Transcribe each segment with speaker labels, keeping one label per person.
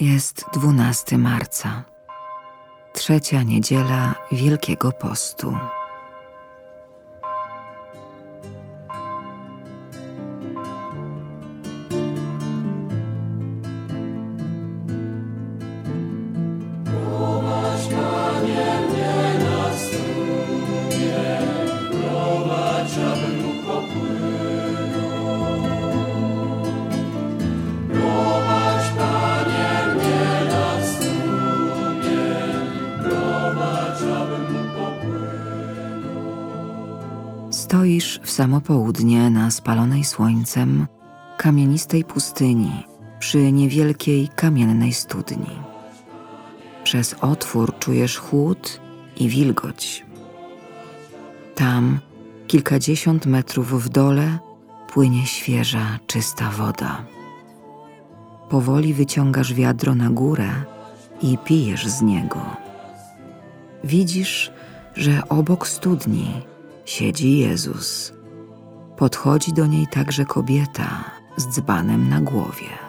Speaker 1: Jest 12 marca, trzecia niedziela Wielkiego Postu. Samo południe na spalonej słońcem kamienistej pustyni przy niewielkiej kamiennej studni. Przez otwór czujesz chłód i wilgoć. Tam, kilkadziesiąt metrów w dole, płynie świeża, czysta woda. Powoli wyciągasz wiadro na górę i pijesz z niego. Widzisz, że obok studni siedzi Jezus. Podchodzi do niej także kobieta z dzbanem na głowie.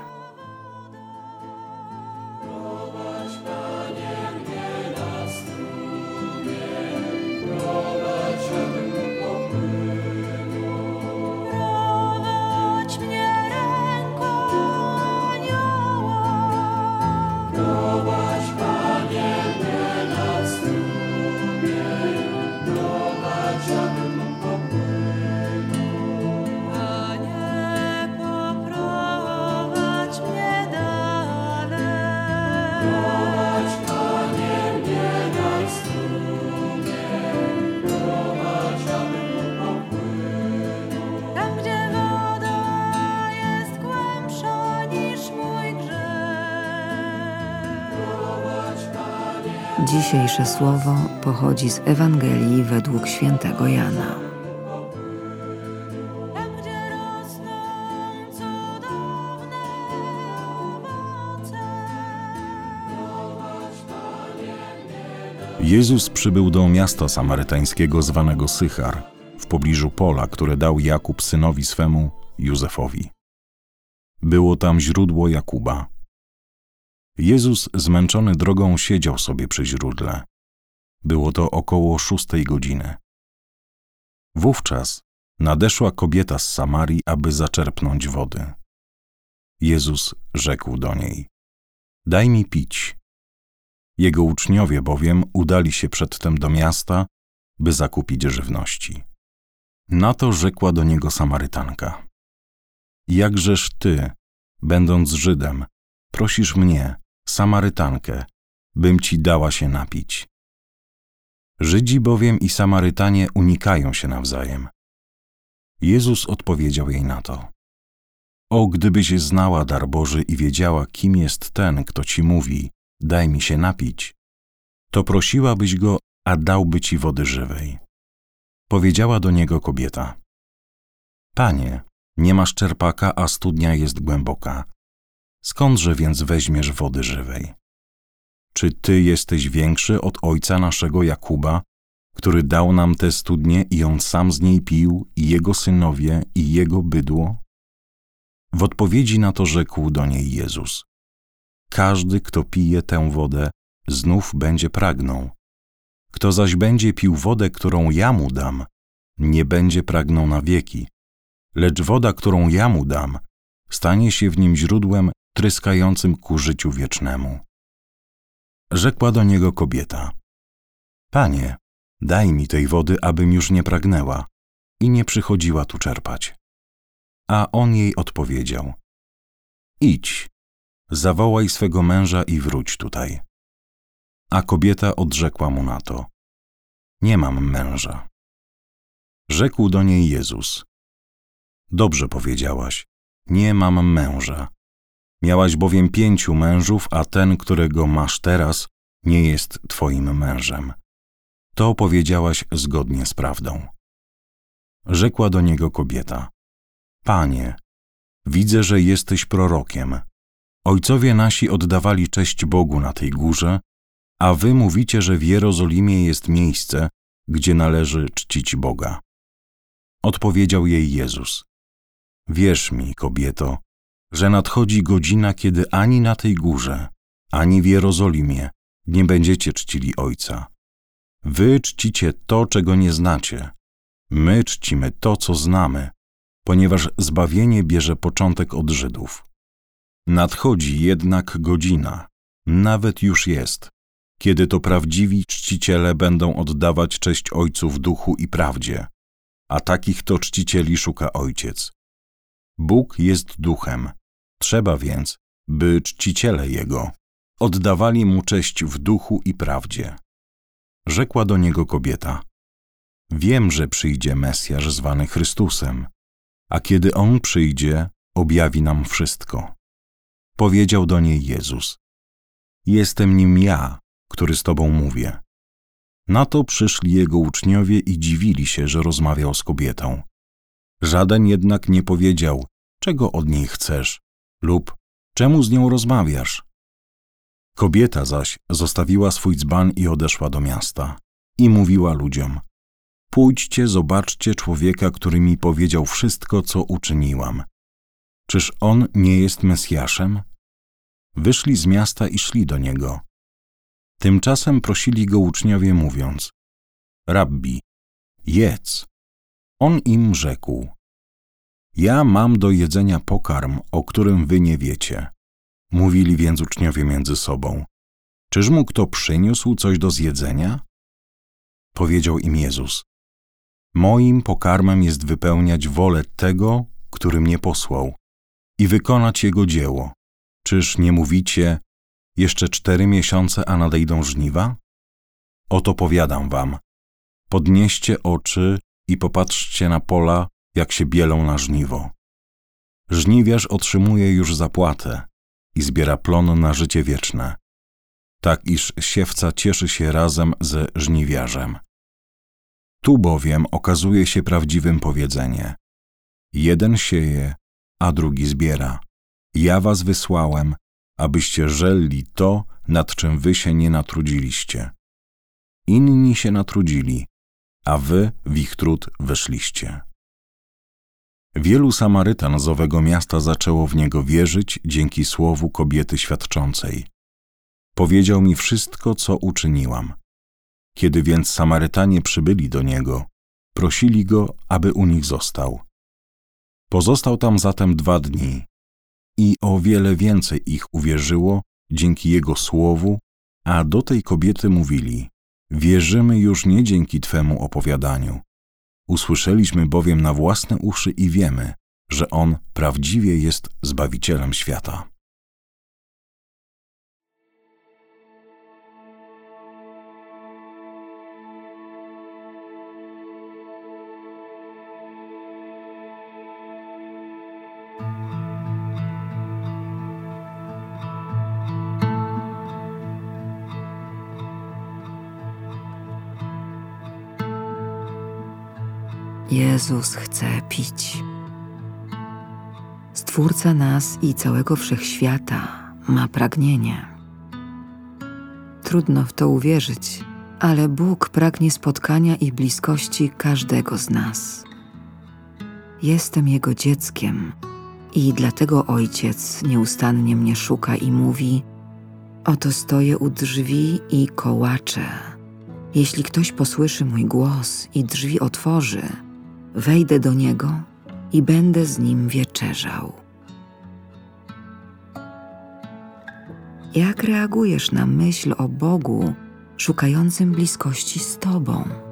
Speaker 1: Dzisiejsze słowo pochodzi z Ewangelii według świętego Jana.
Speaker 2: Jezus przybył do miasta samarytańskiego zwanego Sychar, w pobliżu pola, które dał Jakub synowi swemu, Józefowi. Było tam źródło Jakuba. Jezus, zmęczony drogą, siedział sobie przy źródle. Było to około szóstej godziny. Wówczas nadeszła kobieta z Samarii, aby zaczerpnąć wody. Jezus rzekł do niej: Daj mi pić. Jego uczniowie bowiem udali się przedtem do miasta, by zakupić żywności. Na to rzekła do niego Samarytanka: Jakżeż ty, będąc Żydem, prosisz mnie, Samarytankę, bym ci dała się napić? Żydzi bowiem i Samarytanie unikają się nawzajem. Jezus odpowiedział jej na to: O, gdybyś znała dar Boży i wiedziała, kim jest ten, kto ci mówi: Daj mi się napić, to prosiłabyś go, a dałby ci wody żywej. Powiedziała do niego kobieta: Panie, nie masz czerpaka, a studnia jest głęboka. Skądże więc weźmiesz wody żywej? Czy ty jesteś większy od ojca naszego Jakuba, który dał nam tę studnię i on sam z niej pił, i jego synowie, i jego bydło? W odpowiedzi na to rzekł do niej Jezus: Każdy, kto pije tę wodę, znów będzie pragnął. Kto zaś będzie pił wodę, którą ja mu dam, nie będzie pragnął na wieki, lecz woda, którą ja mu dam, stanie się w nim źródłem tryskającym ku życiu wiecznemu. Rzekła do niego kobieta: Panie, daj mi tej wody, abym już nie pragnęła i nie przychodziła tu czerpać. A on jej odpowiedział: Idź, zawołaj swego męża i wróć tutaj. A kobieta odrzekła mu na to: Nie mam męża. Rzekł do niej Jezus: Dobrze powiedziałaś, nie mam męża. Miałaś bowiem pięciu mężów, a ten, którego masz teraz, nie jest twoim mężem. To powiedziałaś zgodnie z prawdą. Rzekła do niego kobieta: Panie, widzę, że jesteś prorokiem. Ojcowie nasi oddawali cześć Bogu na tej górze, a wy mówicie, że w Jerozolimie jest miejsce, gdzie należy czcić Boga. Odpowiedział jej Jezus: Wierz mi, kobieto, że nadchodzi godzina, kiedy ani na tej górze, ani w Jerozolimie nie będziecie czcili Ojca. Wy czcicie to, czego nie znacie. My czcimy to, co znamy, ponieważ zbawienie bierze początek od Żydów. Nadchodzi jednak godzina, nawet już jest, kiedy to prawdziwi czciciele będą oddawać cześć Ojcu w duchu i prawdzie, a takich to czcicieli szuka Ojciec. Bóg jest duchem, trzeba więc, by czciciele Jego oddawali Mu cześć w duchu i prawdzie. Rzekła do niego kobieta: Wiem, że przyjdzie Mesjasz zwany Chrystusem, a kiedy On przyjdzie, objawi nam wszystko. Powiedział do niej Jezus: Jestem nim ja, który z tobą mówię. Na to przyszli jego uczniowie i dziwili się, że rozmawiał z kobietą. Żaden jednak nie powiedział, czego od niej chcesz, lub czemu z nią rozmawiasz. Kobieta zaś zostawiła swój dzban i odeszła do miasta i mówiła ludziom: Pójdźcie, zobaczcie człowieka, który mi powiedział wszystko, co uczyniłam. Czyż on nie jest Mesjaszem? Wyszli z miasta i szli do niego. Tymczasem prosili go uczniowie, mówiąc: Rabbi, jedz. On im rzekł: Ja mam do jedzenia pokarm, o którym wy nie wiecie. Mówili więc uczniowie między sobą: Czyż mu kto przyniósł coś do zjedzenia? Powiedział im Jezus: Moim pokarmem jest wypełniać wolę tego, który mnie posłał, i wykonać jego dzieło. Czyż nie mówicie, jeszcze cztery miesiące, a nadejdą żniwa? Oto powiadam wam, podnieście oczy i popatrzcie na pola, jak się bielą na żniwo. Żniwiarz otrzymuje już zapłatę i zbiera plon na życie wieczne, tak iż siewca cieszy się razem ze żniwiarzem. Tu bowiem okazuje się prawdziwym powiedzenie: jeden sieje, a drugi zbiera. Ja was wysłałem, abyście żelli to, nad czym wy się nie natrudziliście. Inni się natrudzili, a wy w ich trud weszliście. Wielu Samarytan z owego miasta zaczęło w niego wierzyć dzięki słowu kobiety świadczącej. Powiedział mi wszystko, co uczyniłam. Kiedy więc Samarytanie przybyli do niego, prosili go, aby u nich został. Pozostał tam zatem dwa dni i o wiele więcej ich uwierzyło dzięki jego słowu, a do tej kobiety mówili: Wierzymy już nie dzięki twemu opowiadaniu. Usłyszeliśmy bowiem na własne uszy i wiemy, że on prawdziwie jest zbawicielem świata.
Speaker 1: Jezus chce pić. Stwórca nas i całego wszechświata ma pragnienie. Trudno w to uwierzyć, ale Bóg pragnie spotkania i bliskości każdego z nas. Jestem Jego dzieckiem i dlatego Ojciec nieustannie mnie szuka i mówi: Oto stoję u drzwi i kołaczę. Jeśli ktoś posłyszy mój głos i drzwi otworzy, wejdę do niego i będę z nim wieczerzał. Jak reagujesz na myśl o Bogu szukającym bliskości z Tobą?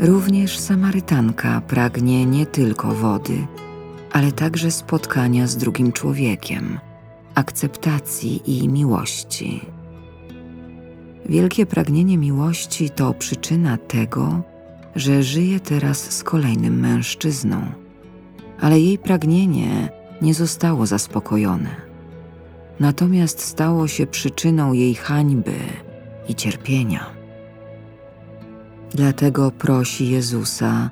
Speaker 1: Również Samarytanka pragnie nie tylko wody, ale także spotkania z drugim człowiekiem, akceptacji i miłości. Wielkie pragnienie miłości to przyczyna tego, że żyje teraz z kolejnym mężczyzną, ale jej pragnienie nie zostało zaspokojone. Natomiast stało się przyczyną jej hańby i cierpienia. Dlatego prosi Jezusa: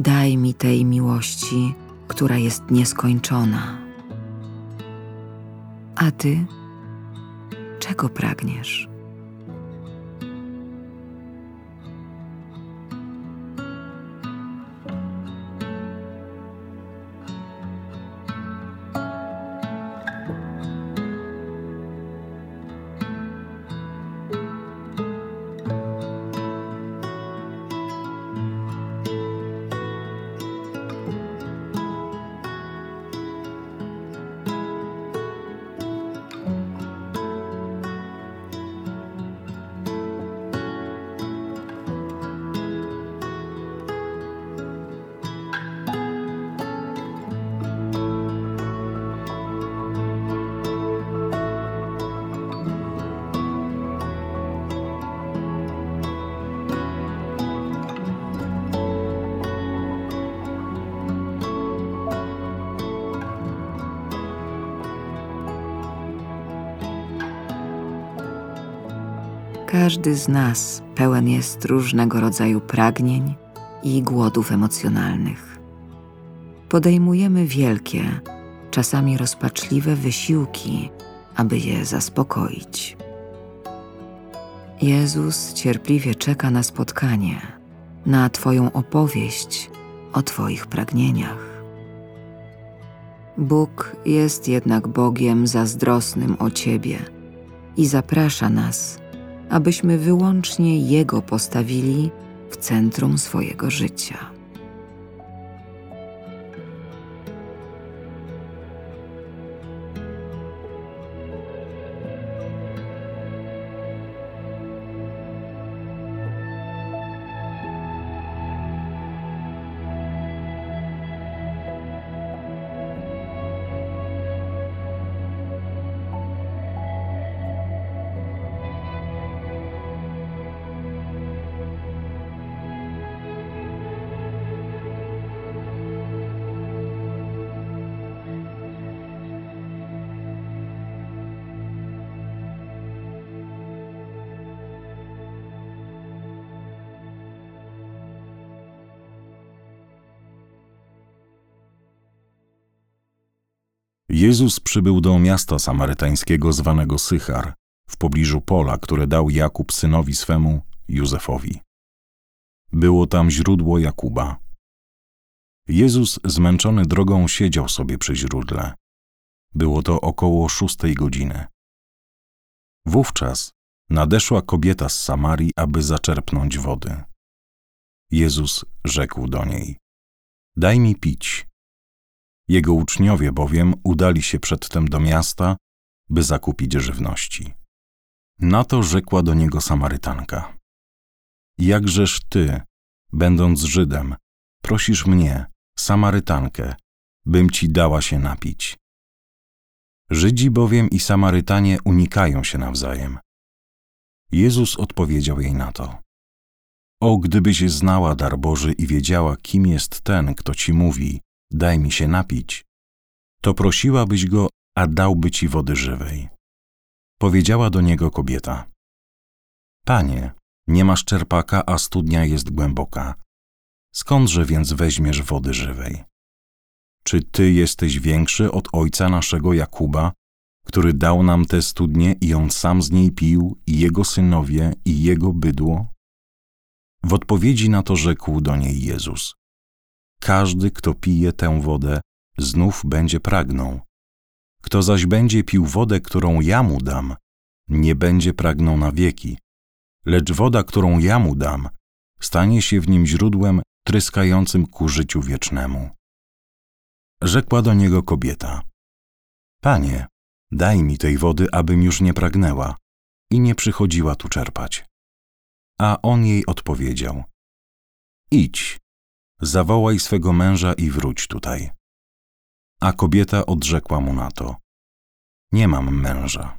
Speaker 1: Daj mi tej miłości, która jest nieskończona. A ty czego pragniesz? Każdy z nas pełen jest różnego rodzaju pragnień i głodów emocjonalnych. Podejmujemy wielkie, czasami rozpaczliwe wysiłki, aby je zaspokoić. Jezus cierpliwie czeka na spotkanie, na Twoją opowieść o Twoich pragnieniach. Bóg jest jednak Bogiem zazdrosnym o Ciebie i zaprasza nas, abyśmy wyłącznie Jego postawili w centrum swojego życia.
Speaker 2: Jezus przybył do miasta samarytańskiego zwanego Sychar, w pobliżu pola, które dał Jakub synowi swemu, Józefowi. Było tam źródło Jakuba. Jezus, zmęczony drogą, siedział sobie przy źródle. Było to około szóstej godziny. Wówczas nadeszła kobieta z Samarii, aby zaczerpnąć wody. Jezus rzekł do niej: Daj mi pić. Jego uczniowie bowiem udali się przedtem do miasta, by zakupić żywności. Na to rzekła do niego Samarytanka: Jakżeż ty, będąc Żydem, prosisz mnie, Samarytankę, bym ci dała się napić? Żydzi bowiem i Samarytanie unikają się nawzajem. Jezus odpowiedział jej na to: O, gdybyś znała dar Boży i wiedziała, kim jest ten, kto ci mówi: Daj mi się napić, to prosiłabyś go, a dałby ci wody żywej. Powiedziała do niego kobieta: Panie, nie masz czerpaka, a studnia jest głęboka. Skądże więc weźmiesz wody żywej? Czy ty jesteś większy od ojca naszego Jakuba, który dał nam tę studnię i on sam z niej pił, i jego synowie, i jego bydło? W odpowiedzi na to rzekł do niej Jezus: Każdy, kto pije tę wodę, znów będzie pragnął. Kto zaś będzie pił wodę, którą ja mu dam, nie będzie pragnął na wieki, lecz woda, którą ja mu dam, stanie się w nim źródłem tryskającym ku życiu wiecznemu. Rzekła do niego kobieta: Panie, daj mi tej wody, abym już nie pragnęła i nie przychodziła tu czerpać. A on jej odpowiedział: Idź, zawołaj swego męża i wróć tutaj. A kobieta odrzekła mu na to: Nie mam męża.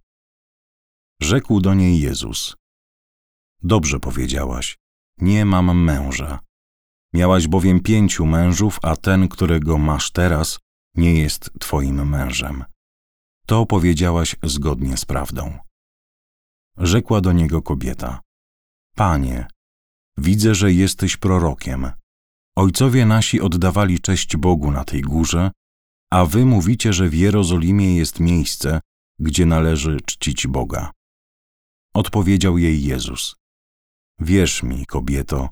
Speaker 2: Rzekł do niej Jezus: Dobrze powiedziałaś, nie mam męża. Miałaś bowiem pięciu mężów, a ten, którego masz teraz, nie jest twoim mężem. To powiedziałaś zgodnie z prawdą. Rzekła do niego kobieta: Panie, widzę, że jesteś prorokiem. Ojcowie nasi oddawali cześć Bogu na tej górze, a wy mówicie, że w Jerozolimie jest miejsce, gdzie należy czcić Boga. Odpowiedział jej Jezus: Wierz mi, kobieto,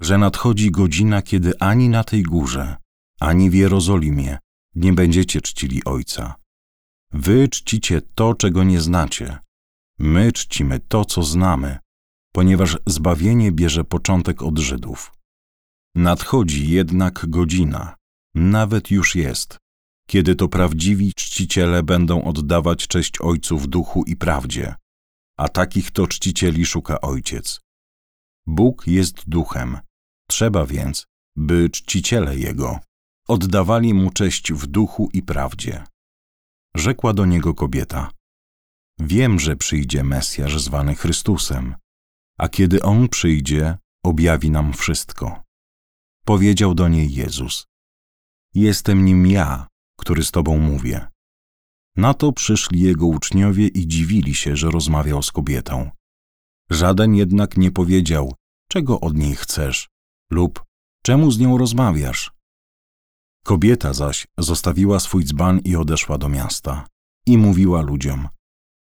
Speaker 2: że nadchodzi godzina, kiedy ani na tej górze, ani w Jerozolimie nie będziecie czcili Ojca. Wy czcicie to, czego nie znacie. My czcimy to, co znamy, ponieważ zbawienie bierze początek od Żydów. Nadchodzi jednak godzina, nawet już jest, kiedy to prawdziwi czciciele będą oddawać cześć Ojcu w duchu i prawdzie, a takich to czcicieli szuka Ojciec. Bóg jest duchem, trzeba więc, by czciciele Jego oddawali Mu cześć w duchu i prawdzie. Rzekła do niego kobieta: Wiem, że przyjdzie Mesjasz zwany Chrystusem, a kiedy On przyjdzie, objawi nam wszystko. Powiedział do niej Jezus: Jestem nim ja, który z tobą mówię. Na to przyszli jego uczniowie i dziwili się, że rozmawiał z kobietą. Żaden jednak nie powiedział, czego od niej chcesz, lub czemu z nią rozmawiasz. Kobieta zaś zostawiła swój dzban i odeszła do miasta i mówiła ludziom: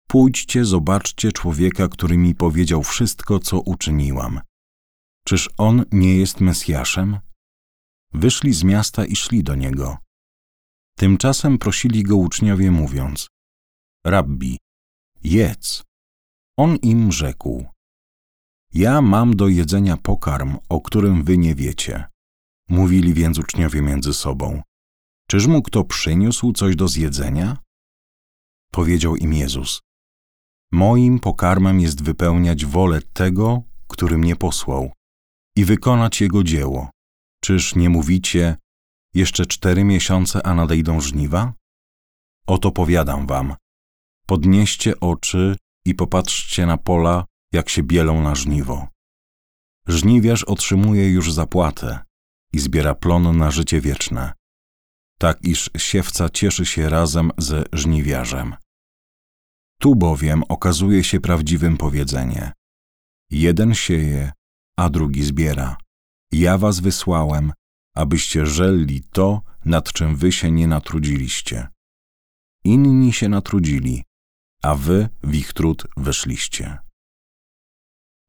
Speaker 2: Pójdźcie, zobaczcie człowieka, który mi powiedział wszystko, co uczyniłam. Czyż on nie jest Mesjaszem? Wyszli z miasta i szli do niego. Tymczasem prosili go uczniowie, mówiąc: Rabbi, jedz. On im rzekł: Ja mam do jedzenia pokarm, o którym wy nie wiecie. Mówili więc uczniowie między sobą: Czyż mu kto przyniósł coś do zjedzenia? Powiedział im Jezus: Moim pokarmem jest wypełniać wolę tego, który mnie posłał, i wykonać jego dzieło. Czyż nie mówicie, jeszcze cztery miesiące, a nadejdą żniwa? Oto powiadam wam, podnieście oczy i popatrzcie na pola, jak się bielą na żniwo. Żniwiarz otrzymuje już zapłatę i zbiera plon na życie wieczne, tak iż siewca cieszy się razem ze żniwiarzem. Tu bowiem okazuje się prawdziwym powiedzenie: jeden sieje, a drugi zbiera. Ja was wysłałem, abyście żelli to, nad czym wy się nie natrudziliście. Inni się natrudzili, a wy w ich trud weszliście.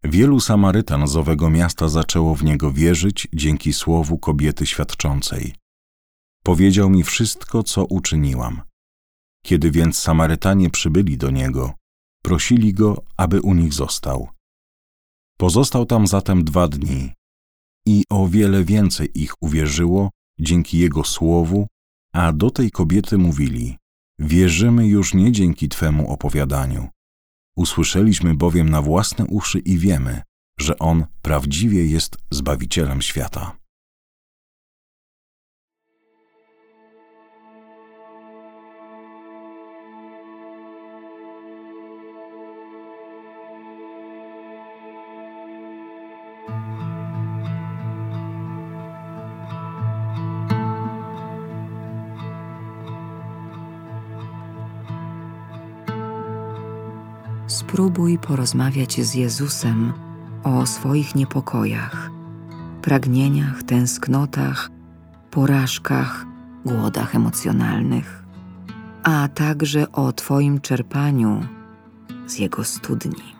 Speaker 2: Wielu Samarytan z owego miasta zaczęło w niego wierzyć dzięki słowu kobiety świadczącej. Powiedział mi wszystko, co uczyniłam. Kiedy więc Samarytanie przybyli do niego, prosili go, aby u nich został. Pozostał tam zatem dwa dni i o wiele więcej ich uwierzyło dzięki jego słowu, a do tej kobiety mówili: Wierzymy już nie dzięki twemu opowiadaniu. Usłyszeliśmy bowiem na własne uszy i wiemy, że on prawdziwie jest zbawicielem świata.
Speaker 1: Spróbuj porozmawiać z Jezusem o swoich niepokojach, pragnieniach, tęsknotach, porażkach, głodach emocjonalnych, a także o Twoim czerpaniu z Jego studni.